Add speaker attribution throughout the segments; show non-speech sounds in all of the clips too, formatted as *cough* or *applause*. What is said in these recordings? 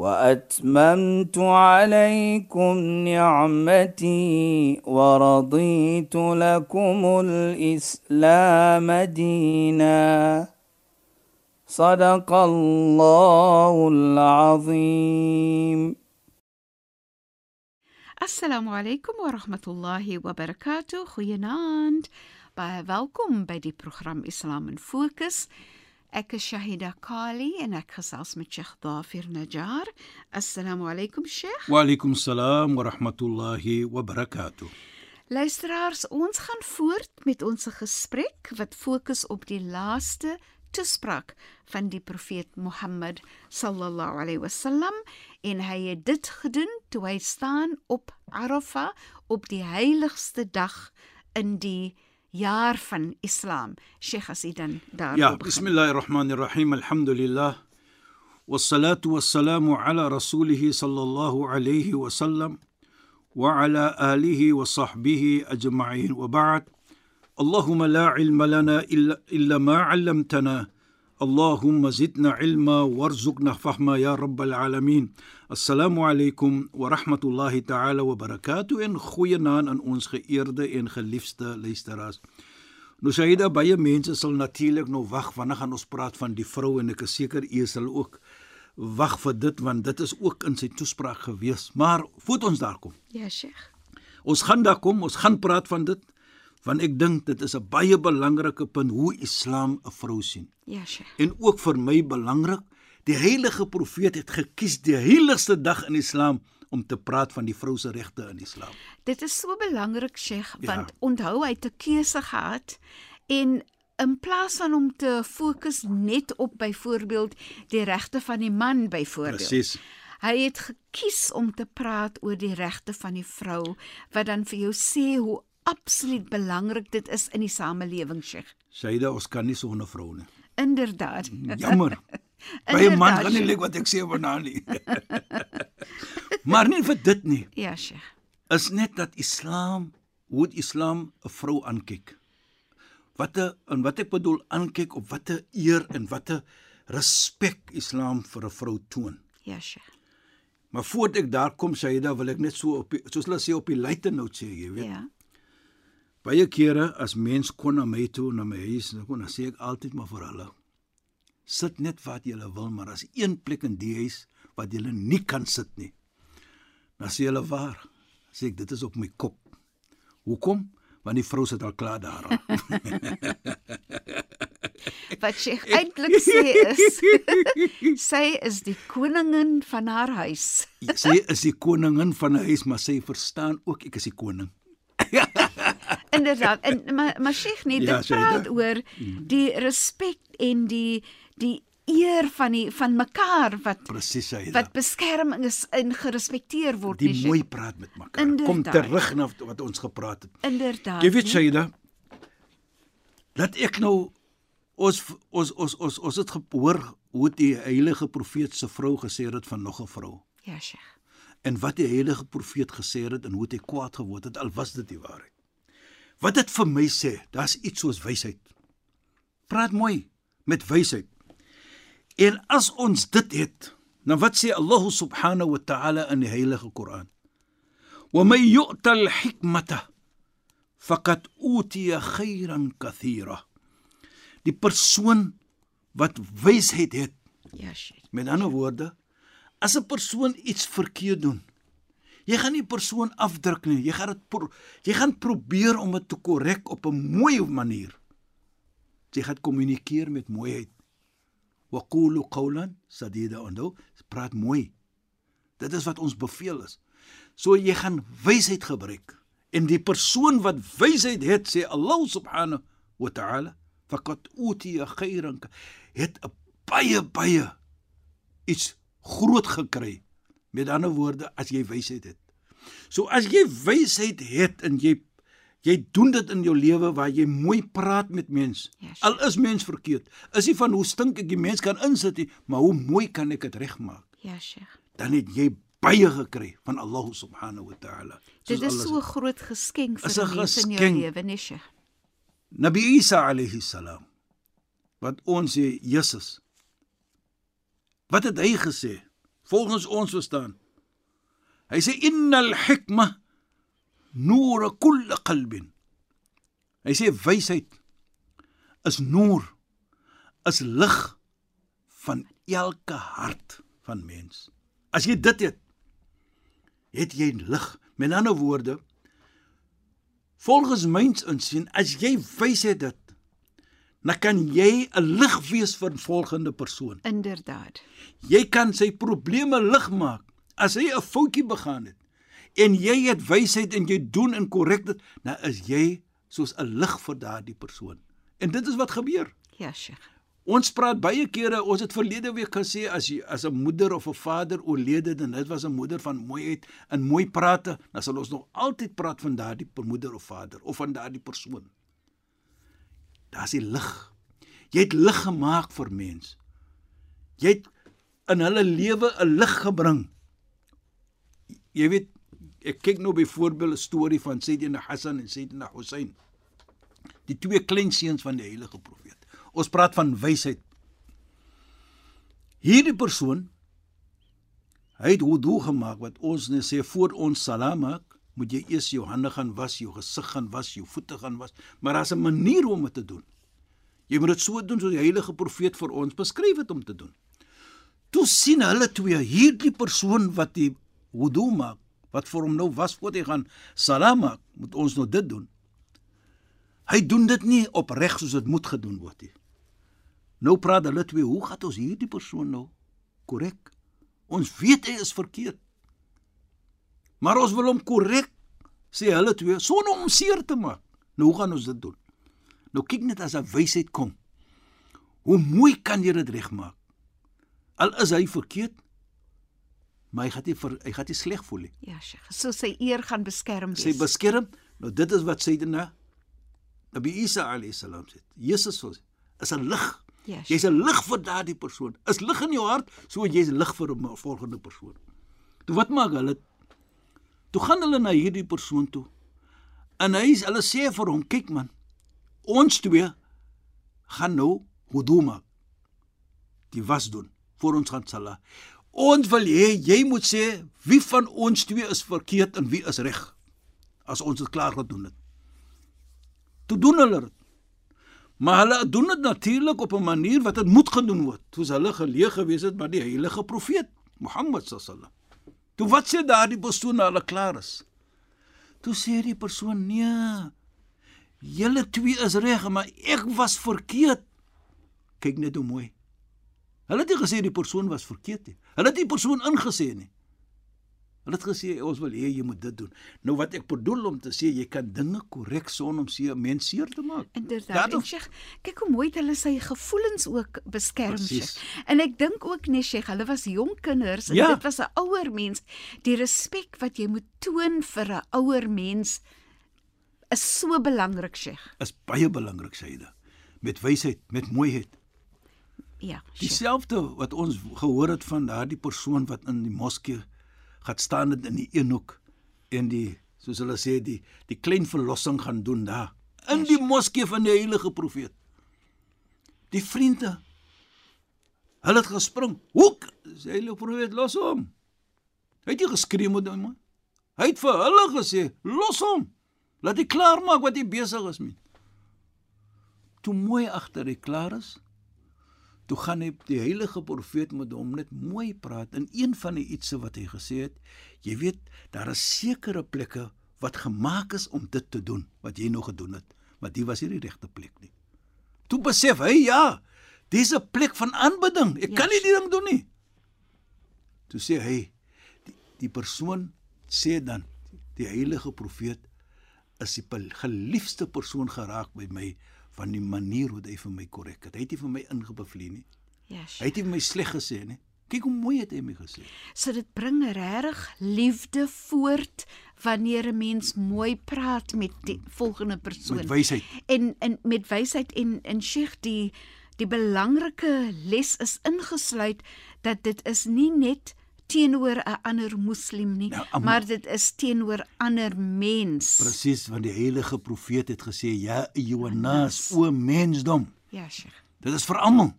Speaker 1: وأتممت عليكم نعمتي ورضيت لكم الإسلام دينا. صدق الله العظيم.
Speaker 2: السلام عليكم ورحمة الله وبركاته. خيناند باي فالكم بدي بروخرام اسلام فوكس Ek is Shahida Kali en ek gesels met Sheikh Dafir Najjar. Assalamu alaykum Sheikh.
Speaker 3: Wa alaykum salaam wa rahmatullahi wa barakatuh.
Speaker 2: Luisteraars, ons gaan voort met ons gesprek wat fokus op die laaste toespraak van die profeet Mohammed sallallahu alaihi wasallam en hy het dit gedoen toe hy staan op Arafah op die heiligste dag in die jaar van Islam. Sheikh Asidan daar.
Speaker 3: Ja, bismillahirrahmanirrahim. Alhamdulillah. والصلاة والسلام على رسوله صلى الله عليه وسلم وعلى آله وصحبه أجمعين وبعد اللهم لا علم لنا إلا إلا ما علمتنا اللهم زدنا علما وارزقنا فهما يا رب العالمين السلام عليكم ورحمه الله تعالى وبركاته en goeienaand aan ons geëerde en geliefde luisteraars. Nou Saida baie mense sal natuurlik nou wag wanneer gaan ons praat van die vrou en ek is seker u sal ook wag vir dit want dit is ook in sy toespraak gewees. Maar voet ons daar kom.
Speaker 2: Ja, Sheikh.
Speaker 3: Ons gaan daar kom, ons gaan praat van dit want ek dink dit is 'n baie belangrike punt hoe Islam 'n vrou sien.
Speaker 2: Ja, Sheikh.
Speaker 3: En ook vir my belangrik, die heilige profeet het gekies die heiligste dag in Islam om te praat van die vrou se regte in Islam.
Speaker 2: Dit is so belangrik, Sheikh,
Speaker 3: Ja.
Speaker 2: want onthou hy het 'n keuse gehad en in plaas van om te fokus net op byvoorbeeld die regte van die man byvoorbeeld.
Speaker 3: Presies.
Speaker 2: Hy het gekies om te praat oor die regte van die vrou wat dan vir jou sê hoe absoluut belangrik dit is in die samelewing, Sheikh.
Speaker 3: Saida, ons kan nie sonder vrou nie.
Speaker 2: Inderdaad.
Speaker 3: Jammer. *laughs* By 'n man gaan nie lyk wat ek sê vanaand nie. *laughs* maar nie vir dit nie.
Speaker 2: Ja, Sheikh.
Speaker 3: Is net dat Islam, hoe die Islam 'n vrou aankyk. Wat 'n en wat ek bedoel aankyk op watter eer en watter respek Islam vir 'n vrou toon.
Speaker 2: Ja, Sheikh.
Speaker 3: Maar voordat ek daar kom, Saida, wil ek net so op die, soos hulle sê op die luite note sê, jy weet.
Speaker 2: Ja.
Speaker 3: Baie kere as mens kom na my toe na my huis, dan kom dan sê ek altyd maar vir hulle. Sit net wat jy wil, maar as een plek in die huis wat jy nie kan sit nie. Dan sê hulle waar. Sê ek dit is op my kop. Hoekom? Want die vrou sit al klaar daar. *laughs*
Speaker 2: Wat Sheikh eintlik sê is *laughs* sy is die koningin van haar huis.
Speaker 3: sy is die koningin van 'n huis, maar sy verstaan ook ek is die koning. *laughs* *laughs*
Speaker 2: Inderdaad. En maar maar Sheikh nie
Speaker 3: Ja,
Speaker 2: dit
Speaker 3: Shaida.
Speaker 2: praat oor die respek en die die eer van die van mekaar wat
Speaker 3: Presies hy.
Speaker 2: wat beskerming is en gerespekteer word
Speaker 3: die
Speaker 2: nie,
Speaker 3: mooi praat met mekaar. Kom
Speaker 2: Inderdaad.
Speaker 3: terug na wat ons gepraat het.
Speaker 2: Inderdaad.
Speaker 3: Jy weet? Shaida, laat ek nou ons ons ons ons ons het gehoor hoe die heilige profeet se vrou gesê het van nog 'n vrou.
Speaker 2: Ja, Sheikh.
Speaker 3: En wat die heilige profeet gesê het en hoe hy kwaad geword het al was dit die waarheid. Wat dit vir my sê, daar's iets soos wysheid. Praat mooi met wysheid. En as ons dit het, dan wat sê Allah subhanahu wa ta'ala in die heilige Koran? Wa may yu'ta al-hikmata faqad utiya khayran kathira. Die persoon wat wysheid het,
Speaker 2: Ja, Sheikh.
Speaker 3: met ander woorde, as 'n persoon iets verkeerd doen, jy gaan nie persoon afdruk nie, jy gaan dit pro jy gaan probeer om dit te korrek op 'n mooi manier. Jy gaan kommunikeer met mooiheid. Wa qulu qawlan sadida onthou, praat mooi. Dit is wat ons beveel is. So jy gaan wysheid gebruik. En die persoon wat wysheid het, sê Allah subhanahu wa ta'ala, faqad utiya khayran het 'n baie baie iets groot gekry. Met ander woorde, as jy wysheid het. So as jy wysheid het en jy jy doen dit in jou lewe waar jy mooi praat met mense.
Speaker 2: Ja, Sheikh.
Speaker 3: Al is mens verkeerd. Is nie van hoe stink ek die mens kan insit nie, maar hoe mooi kan ek dit regmaak?
Speaker 2: Ja, Sheikh.
Speaker 3: Dan het jy baie gekry van Allah subhanahu wa ta'ala.
Speaker 2: Dit is so 'n groot geskenk vir mense in jou
Speaker 3: geskenk.
Speaker 2: lewe, nee, Sheikh.
Speaker 3: Nabi Isa alayhi salam wat ons sê Jesus. Wat het hy gesê? Volgens ons verstaan. Hy sê innal hikma noor kull qalbin. Hy sê wysheid is noor is lig van elke hart van mens. As jy dit het, het jy lig. Met ander woorde, Volgens myns insien, as jy wysheid het, dan kan jy 'n lig wees vir 'n volgende persoon.
Speaker 2: Inderdaad.
Speaker 3: Jy kan sy probleme lig maak as hy 'n foutjie begaan het. En jy het wysheid en jy doen en korrek dit, dan is jy soos 'n lig vir daardie persoon. En dit is wat gebeur.
Speaker 2: Ja, Sheikh.
Speaker 3: Ons praat baie kere, ons het verlede week gesê as jy as 'n moeder of 'n vader oorlede en dit was 'n moeder van mooiheid en mooi prate, dan sal ons nog altyd praat van daardie moeder of vader of van daardie persoon. Daar's die lig. Jy het lig gemaak vir mens. Jy het in hulle lewe 'n lig gebring. Jy weet, ek kyk nou byvoorbeeld 'n storie van Sayyidina Hassan en Sayyidina Hussein. Die twee kleinseuns van die heilige profeet. Ons praat van wysheid. Hierdie persoon hy het wudu gemaak wat ons net sê voor ons salam maak, moet jy eers jou hande gaan was, jou gesig gaan was, jou voete gaan was, maar daar's 'n manier om dit te doen. Jy moet dit so doen soos die heilige profeet vir ons beskryf het om te doen. Toe sien hulle twee hierdie persoon wat die wudu maak, wat vir hom nou was voor hy gaan salam maak, moet ons nou dit doen. Hy doen dit nie opreg soos dit moet gedoen word nie. Nou praat hulle twee, hoe gaan ons hierdie persoon nou korrek? Ons weet hy is verkeerd. Maar ons wil hom korrek sê hulle twee sonder om seer te maak. Nou hoe gaan ons dit doen? Nou kyk net as 'n wysheid kom. Hoe mooi kan jy dit regmaak? Al is hy verkeerd, maar hy gaan nie vir, hy gaan nie sleg voel nie.
Speaker 2: Ja, Sheikh. So sy eer gaan beskerm
Speaker 3: Sy
Speaker 2: wees.
Speaker 3: beskerm. Nou dit is wat Sayyidina Nabi Isa alayhi salam sê. Jesus sê is 'n lig.
Speaker 2: Ja, Sheikh.
Speaker 3: Jy's 'n lig vir daardie persoon. Is lig in jou hart, so jy's lig vir 'n volgende persoon. Toe wat maak hulle? Toe gaan hulle na hierdie persoon toe. En hy hulle sê vir hom, kyk man, ons twee gaan nou wudu maak. Die was doen voor ons gaan sala. Ons wil hê jy moet sê wie van ons twee is verkeerd en wie is reg. As ons dit klaar gedoen het. Toe doen hulle dit. Maar hulle doen dit natuurlik op 'n manier wat dit moet gedoen word. Soos hulle geleë gewees het by die heilige profeet Mohammed sallam. Toe wat sê daardie persoon na hulle klaar is? Toe sê die persoon: "Nee. Julle twee is reg, maar ek was verkeerd." Kyk net hoe mooi. Hulle het nie gesê die persoon was verkeerd nie. Hulle het die persoon ingesê nie. Hulle het gesê ons wil hê jy moet dit doen. Nou wat ek bedoel om te sê jy kan dinge korrek sonder om seer mens seer te maak.
Speaker 2: Inderdaad.
Speaker 3: Daarom-
Speaker 2: En Sheikh, kyk hoe mooi hulle sy gevoelens ook beskerm. Sheikh. En ek dink ook nee, Sheikh, hulle was jong kinders en
Speaker 3: Ja.
Speaker 2: dit was 'n ouer mens. Die respek wat jy moet toon vir 'n ouer mens is so belangrik, Sheikh.
Speaker 3: Is baie belangrik syde. Met wysheid, met mooiheid.
Speaker 2: Ja, Sheikh.
Speaker 3: Dieselfde wat ons gehoor het van daardie persoon wat in die moskee gaan staan het in die een hoek en die soos hulle sê die die klein verlossing gaan doen daar in die moskee van die heilige profeet. Die vriende hulle het gespring. Hoek, sê heilige profeet los hom. Hy het nie geskree met hom. nie. Hy het vir hulle gesê, los hom. Laat hy klaar maak wat hy besig is met. Toe mooi agter hy klaar is, Toe gaan hy die heilige profeet met hom net mooi praat en een van die ietsie wat hy gesê het, jy weet, daar is sekere plekke wat gemaak is om dit te doen wat jy nog gedoen het, maar dit was nie die regte plek nie. Toe besef hy ja, dis 'n plek van aanbidding. Ek
Speaker 2: Ja,
Speaker 3: kan nie die ding doen nie. Toe sê hy die, die persoon sê dan die heilige profeet is die geliefde persoon geraak by my van die manier hoe hy vir my korrek het. Hy het nie vir my ingebevlie nie.
Speaker 2: Ja,
Speaker 3: Hy
Speaker 2: Sheikh.
Speaker 3: het nie vir my sleg gesê nie. Kyk hoe mooi het hy my gesê.
Speaker 2: So dit bring regtig liefde voort wanneer 'n mens mooi praat met die volgende persoon.
Speaker 3: Met wysheid.
Speaker 2: En en met wysheid en en Sheikh die die belangrike les is ingesluit dat dit is nie net teenoor 'n ander moslim nie,
Speaker 3: Nou, am-
Speaker 2: maar dit is teenoor ander mens.
Speaker 3: Presies want die heilige profeet het gesê ja Johannes o mensdom.
Speaker 2: Ja, Sheikh.
Speaker 3: Dit is vir almal.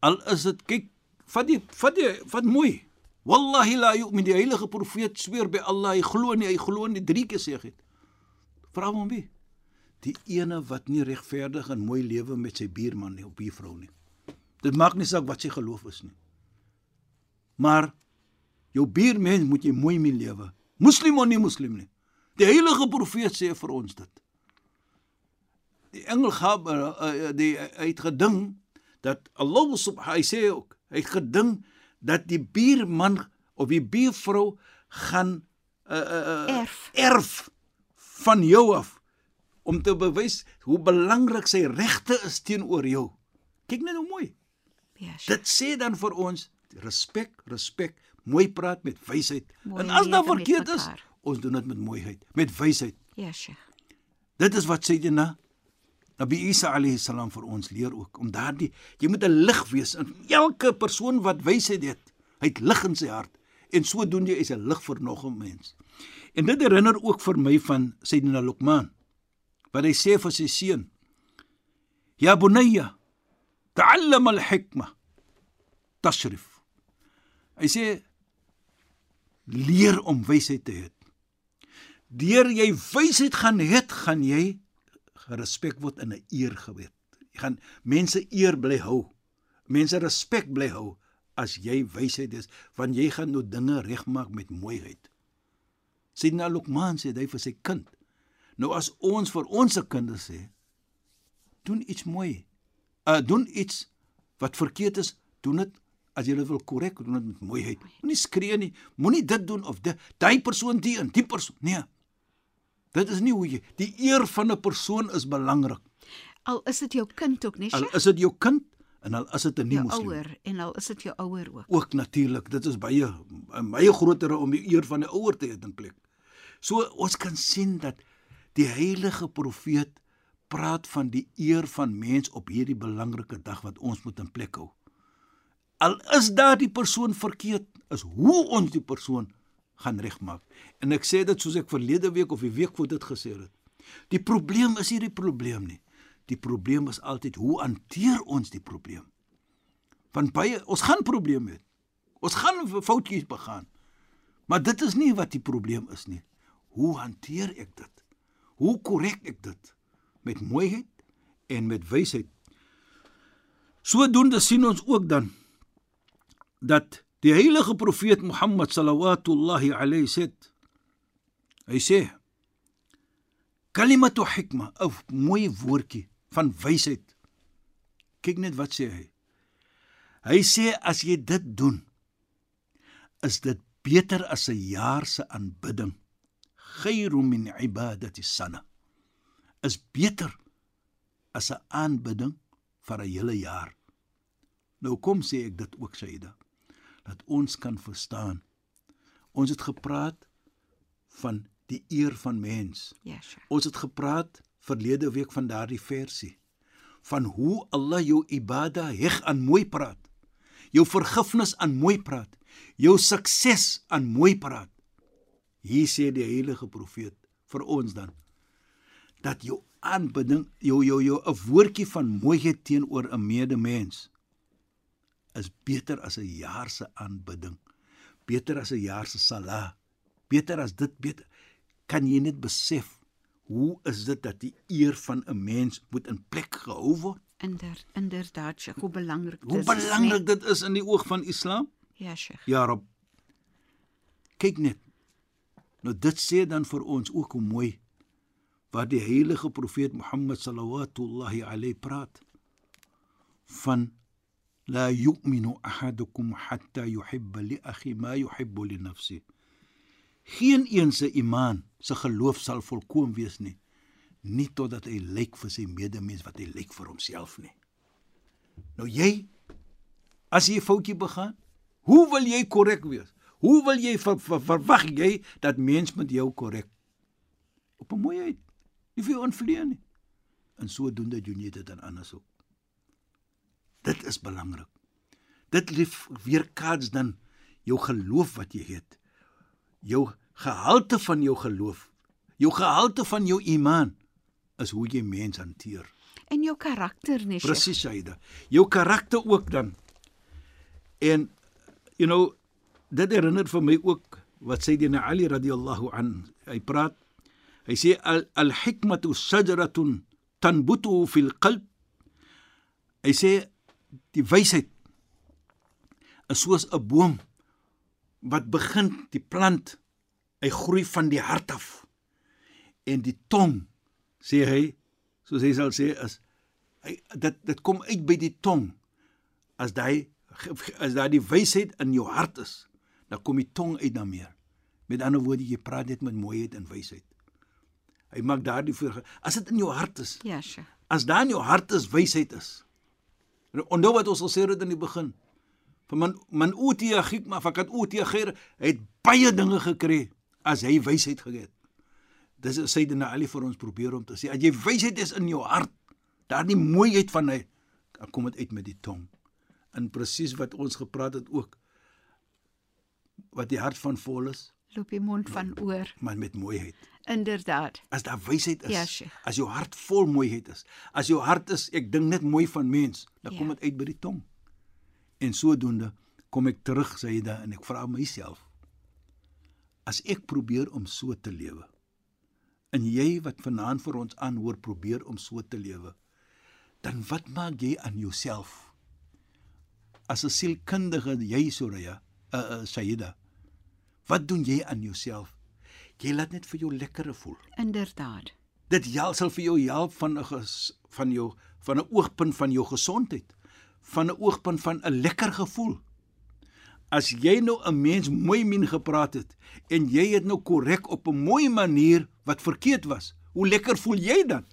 Speaker 3: Al is dit kyk vat die vat die vat mooi. Wallahi la yu'min die heilige profeet sweer by Allah hy glo nie hy glo nie drie keer sê hy het. Vra hom wie? Die ene wat nie regverdig en mooi lewe met sy buurman nie of buurvrou nie. Dit maak nie saak wat sy geloof is nie. Maar jou buurmens moet jy mooi mee lewe. Moslim of nie moslim nie. Die heilige profeet sê vir ons dit. Die engel Gab uh, uh, die hy het gedink dat Allah subhanahu hy sê ook, hy het gedink dat die buurman of die buurvrou gaan uh, uh, uh,
Speaker 2: Erf.
Speaker 3: erf van jou af om te bewys hoe belangrik sy regte is teenoor jou. Kyk net hoe mooi.
Speaker 2: Ja.
Speaker 3: Dit sê dan vir ons respek, respek, mooi praat met wysheid.
Speaker 2: Mooi
Speaker 3: En as daar verkeerd is, ons doen dit met mooiheid, met wysheid.
Speaker 2: Ja, Sheikh.
Speaker 3: Dit is wat Sayyidina Nabi Isa alayhi salam vir ons leer ook om daardie jy moet 'n lig wees in elke persoon wat wysheid het. Hy het lig in sy hart en sodoende is 'n lig vir nog 'n mens. En dit herinner ook vir my van Sayyidina Luqman wat hy sê vir sy seun: "Ya bunayya, ta'allam al-hikma tashrif." Hy sê leer om wysheid te hê. Deur jy wysheid gaan het, gaan jy gerespek word in 'n eer gewet. Jy gaan mense eer bly hou. Mense respek bly hou as jy wysheid is, want jy gaan nou dinge regmaak met mooiheid. Sidna Luqman sê hy vir sy kind. Nou as ons vir ons kinders sê, doen iets mooi. Uh doen iets wat verkeerd is, doen dit as jy wil korrek, doen dit met mooiheid. Moenie skree nie, moenie dit doen of dit, daai persoon die en die persoon. Nee. Dit is nie hoe jy die eer van 'n persoon is belangrik.
Speaker 2: Al is dit jou kind ook, nee,
Speaker 3: Al is dit jou kind en al is dit 'n nie
Speaker 2: jou
Speaker 3: moslim.
Speaker 2: ouer en al is dit jou ouer ook.
Speaker 3: Ook natuurlik, dit is baie baie groter om die eer van 'n ouer te hê in plek. So ons kan sien dat die heilige profeet praat van die eer van mens op hierdie belangrike dag wat ons moet in plek hou. Al is daar die persoon verkeerd, is hoe ons die persoon gaan regmaak. En ek sê dit soos ek verlede week of die week voor dit gesê het. Die probleem is nie die probleem nie. Die probleem is altyd hoe hanteer ons die probleem? Want baie ons gaan probleme hê. Ons gaan foutjies begaan. Maar dit is nie wat die probleem is nie. Hoe hanteer ek dit? Hoe korrek ek dit? Met mooiheid en met wysheid. Sodoende sien ons ook dan dat die heilige profeet Mohammed sallallahu alayhi sê hy sê kalimatu hikma of mooi woordjie van wysheid. Kyk net wat sê hy. Hy sê as jy dit doen is dit beter as 'n jaar se aanbidding. Khairu min ibadati sana. Is beter as 'n aanbidding vir 'n hele jaar. Nou kom sê ek dit ook Saida dat ons kan verstaan. Ons het gepraat van die eer van mens.
Speaker 2: Ja, Sheikh.
Speaker 3: Ons het gepraat verlede week van daardie versie van hoe Allah jou ibada heg aan mooi praat. Jou vergifnis aan mooi praat. Jou sukses aan mooi praat. Hier sê die heilige profeet vir ons dan dat jou aanbidding, jou jou jou 'n woordjie van mooiheid teenoor 'n medemens is beter as 'n jaar se aanbidding. Beter as 'n jaar se salat. Beter as dit beter. Kan jy net besef hoe is dit dat die eer van 'n mens moet in plek gehou word?
Speaker 2: Inder, inderdaad, Sheikh, hoe belangrik
Speaker 3: Hoe
Speaker 2: dit is.
Speaker 3: belangrik dit is in die oog van Islam?
Speaker 2: Nee? Ja, Sheikh.
Speaker 3: Ja, Rob. Kyk net. Nou dit sê dan vir ons ook hoe mooi wat die heilige profeet Mohammed sallallahu alayhi praat van la yu'minu ahadukum hatta yuhibba li akhi ma yuhibbu li nafsi. Geen een se iman, se geloof sal volkoem wees nie, nie totdat hy lyk vir sy medemens wat hy lyk vir homself nie. Nou jy As jy 'n foutjie begaan, hoe wil jy korrek wees? Hoe wil jy ver, ver, verwag jy dat mens met jou korrek? Op 'n mooi uit. Nie vir jou invloed nie. En sodoende doen jy dit dan anders ook. Dit is belangrik. Dit lief weerkaats dan jou geloof wat jy het. Jou gehalte van jou geloof. Jou gehalte van jou iman is hoe jy mens hanteer.
Speaker 2: En jou karakter, nee.
Speaker 3: Presies, Saida. Jou karakter ook dan. En you know, dit herinner vir my ook wat Sayyidina Ali radhiyallahu an hy praat. Hy sê al-hikmatu al sajratun tanbutu fil qalb. Hy sê die wysheid is soos 'n boom wat begin die plant hy groei van die hart af. En die tong sê hy soos hy sal sê is hy dit dit kom uit by die tong. As daai as daai die wysheid in jou hart is dan kom die tong uit dan meer. Met ander woorde jy praat net met mooiheid en wysheid. Hy maak daardie voor as dit in jou hart is
Speaker 2: ja sure.
Speaker 3: As daar in jou hart is wysheid is onthou wat ons al sê het in die begin van man man utia hikma fakat utia khair het baie dinge gekry as hy wysheid gehad dis Sayyidina Ali vir ons probeer om te sê as jy wysheid is in jou hart daardie mooiheid van hy dan kom dit uit met die tong. In presies wat ons gepraat het ook wat die hart van vol is
Speaker 2: loop die mond van oor.
Speaker 3: Maar met mooiheid.
Speaker 2: Inderdaad.
Speaker 3: As daar wysheid is
Speaker 2: ja,
Speaker 3: as jou hart vol mooiheid is as jou hart is ek dink net mooi van mens dan ja. kom dit uit by die tong. En sodoende kom ek terug sê hy da en ek vra myself as ek probeer om so te lewe en jy wat vanaand vir ons aanhoor probeer om so te lewe dan wat maak jy aan jouself? As 'n sielkundige jy Soraya, uh, uh, Sayyida. Wat doen jy aan jouself? Jy laat net vir jou lekker voel.
Speaker 2: Inderdaad.
Speaker 3: Dit sal vir jou help van 'n van jou van 'n oogpunt van jou gesondheid, van 'n oogpunt van 'n lekker gevoel. As jy nou 'n mens mooi min gepraat het en jy het nou korrek op 'n mooi manier wat verkeerd was, hoe lekker voel jy dan?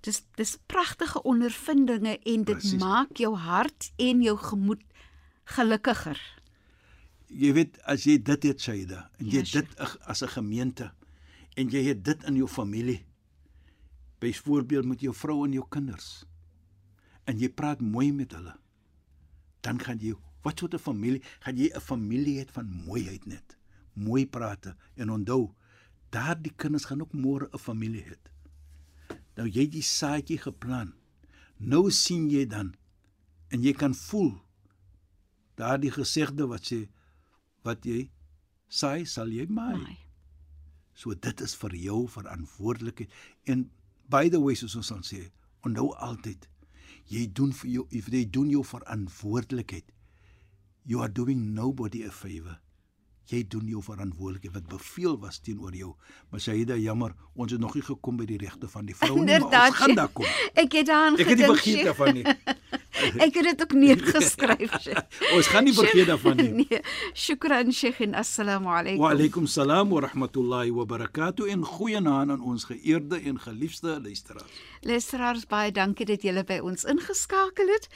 Speaker 2: dis dis pragtige ondervindinge en dit Precies. maak jou hart en jou gemoed gelukkiger.
Speaker 3: Jy weet as jy dit het Saida en jy yes. dit as 'n gemeente en jy het dit in jou familie. Byvoorbeeld met jou vrou en jou kinders. En jy praat mooi met hulle. Dan gaan jy wat soort 'n familie gaan jy 'n familie het van mooiheid net. Mooi prate en onthou daardie kinders gaan ook môre 'n familie hê. Nou jy het die saadjie geplant. Nou sien jy dan en jy kan voel daardie gesegde wat sê wat jy saai sal jy maai. So dit is vir jou verantwoordelikheid en by the way soos ons sê, onthou altyd jy doen vir jou if jy doen jou verantwoordelikheid. You are doing nobody a favor jy doen jou verantwoordelikheid wat beveel was teenoor jou. Maar Shaida, jammer, ons het nog nie gekom by die regte van die vrou nie, maar ons gaan daar kom.
Speaker 2: Ek het daaraan
Speaker 3: gedink. Ek het nie vergeet daarvan nie. *laughs*
Speaker 2: ek het dit ook neergeskryf. *laughs*
Speaker 3: ons gaan nie vergeet daarvan nie.
Speaker 2: Nee. Shukran Sheikh en assalamu alaykum.
Speaker 3: Wa alaykum salaam wa rahmatullahi wa barakatuh en goeienaand aan ons geëerde en geliefde luisteraars.
Speaker 2: Luisteraars, baie dankie dat julle by ons ingeskakel het.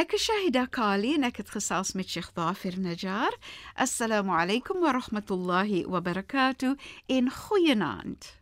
Speaker 2: Ek is Shahida Kali en ek het gesels met Sheikh Dafir Najjar. Assalamu alaykum wa rahmatullahi wa barakatuh in goeienaand.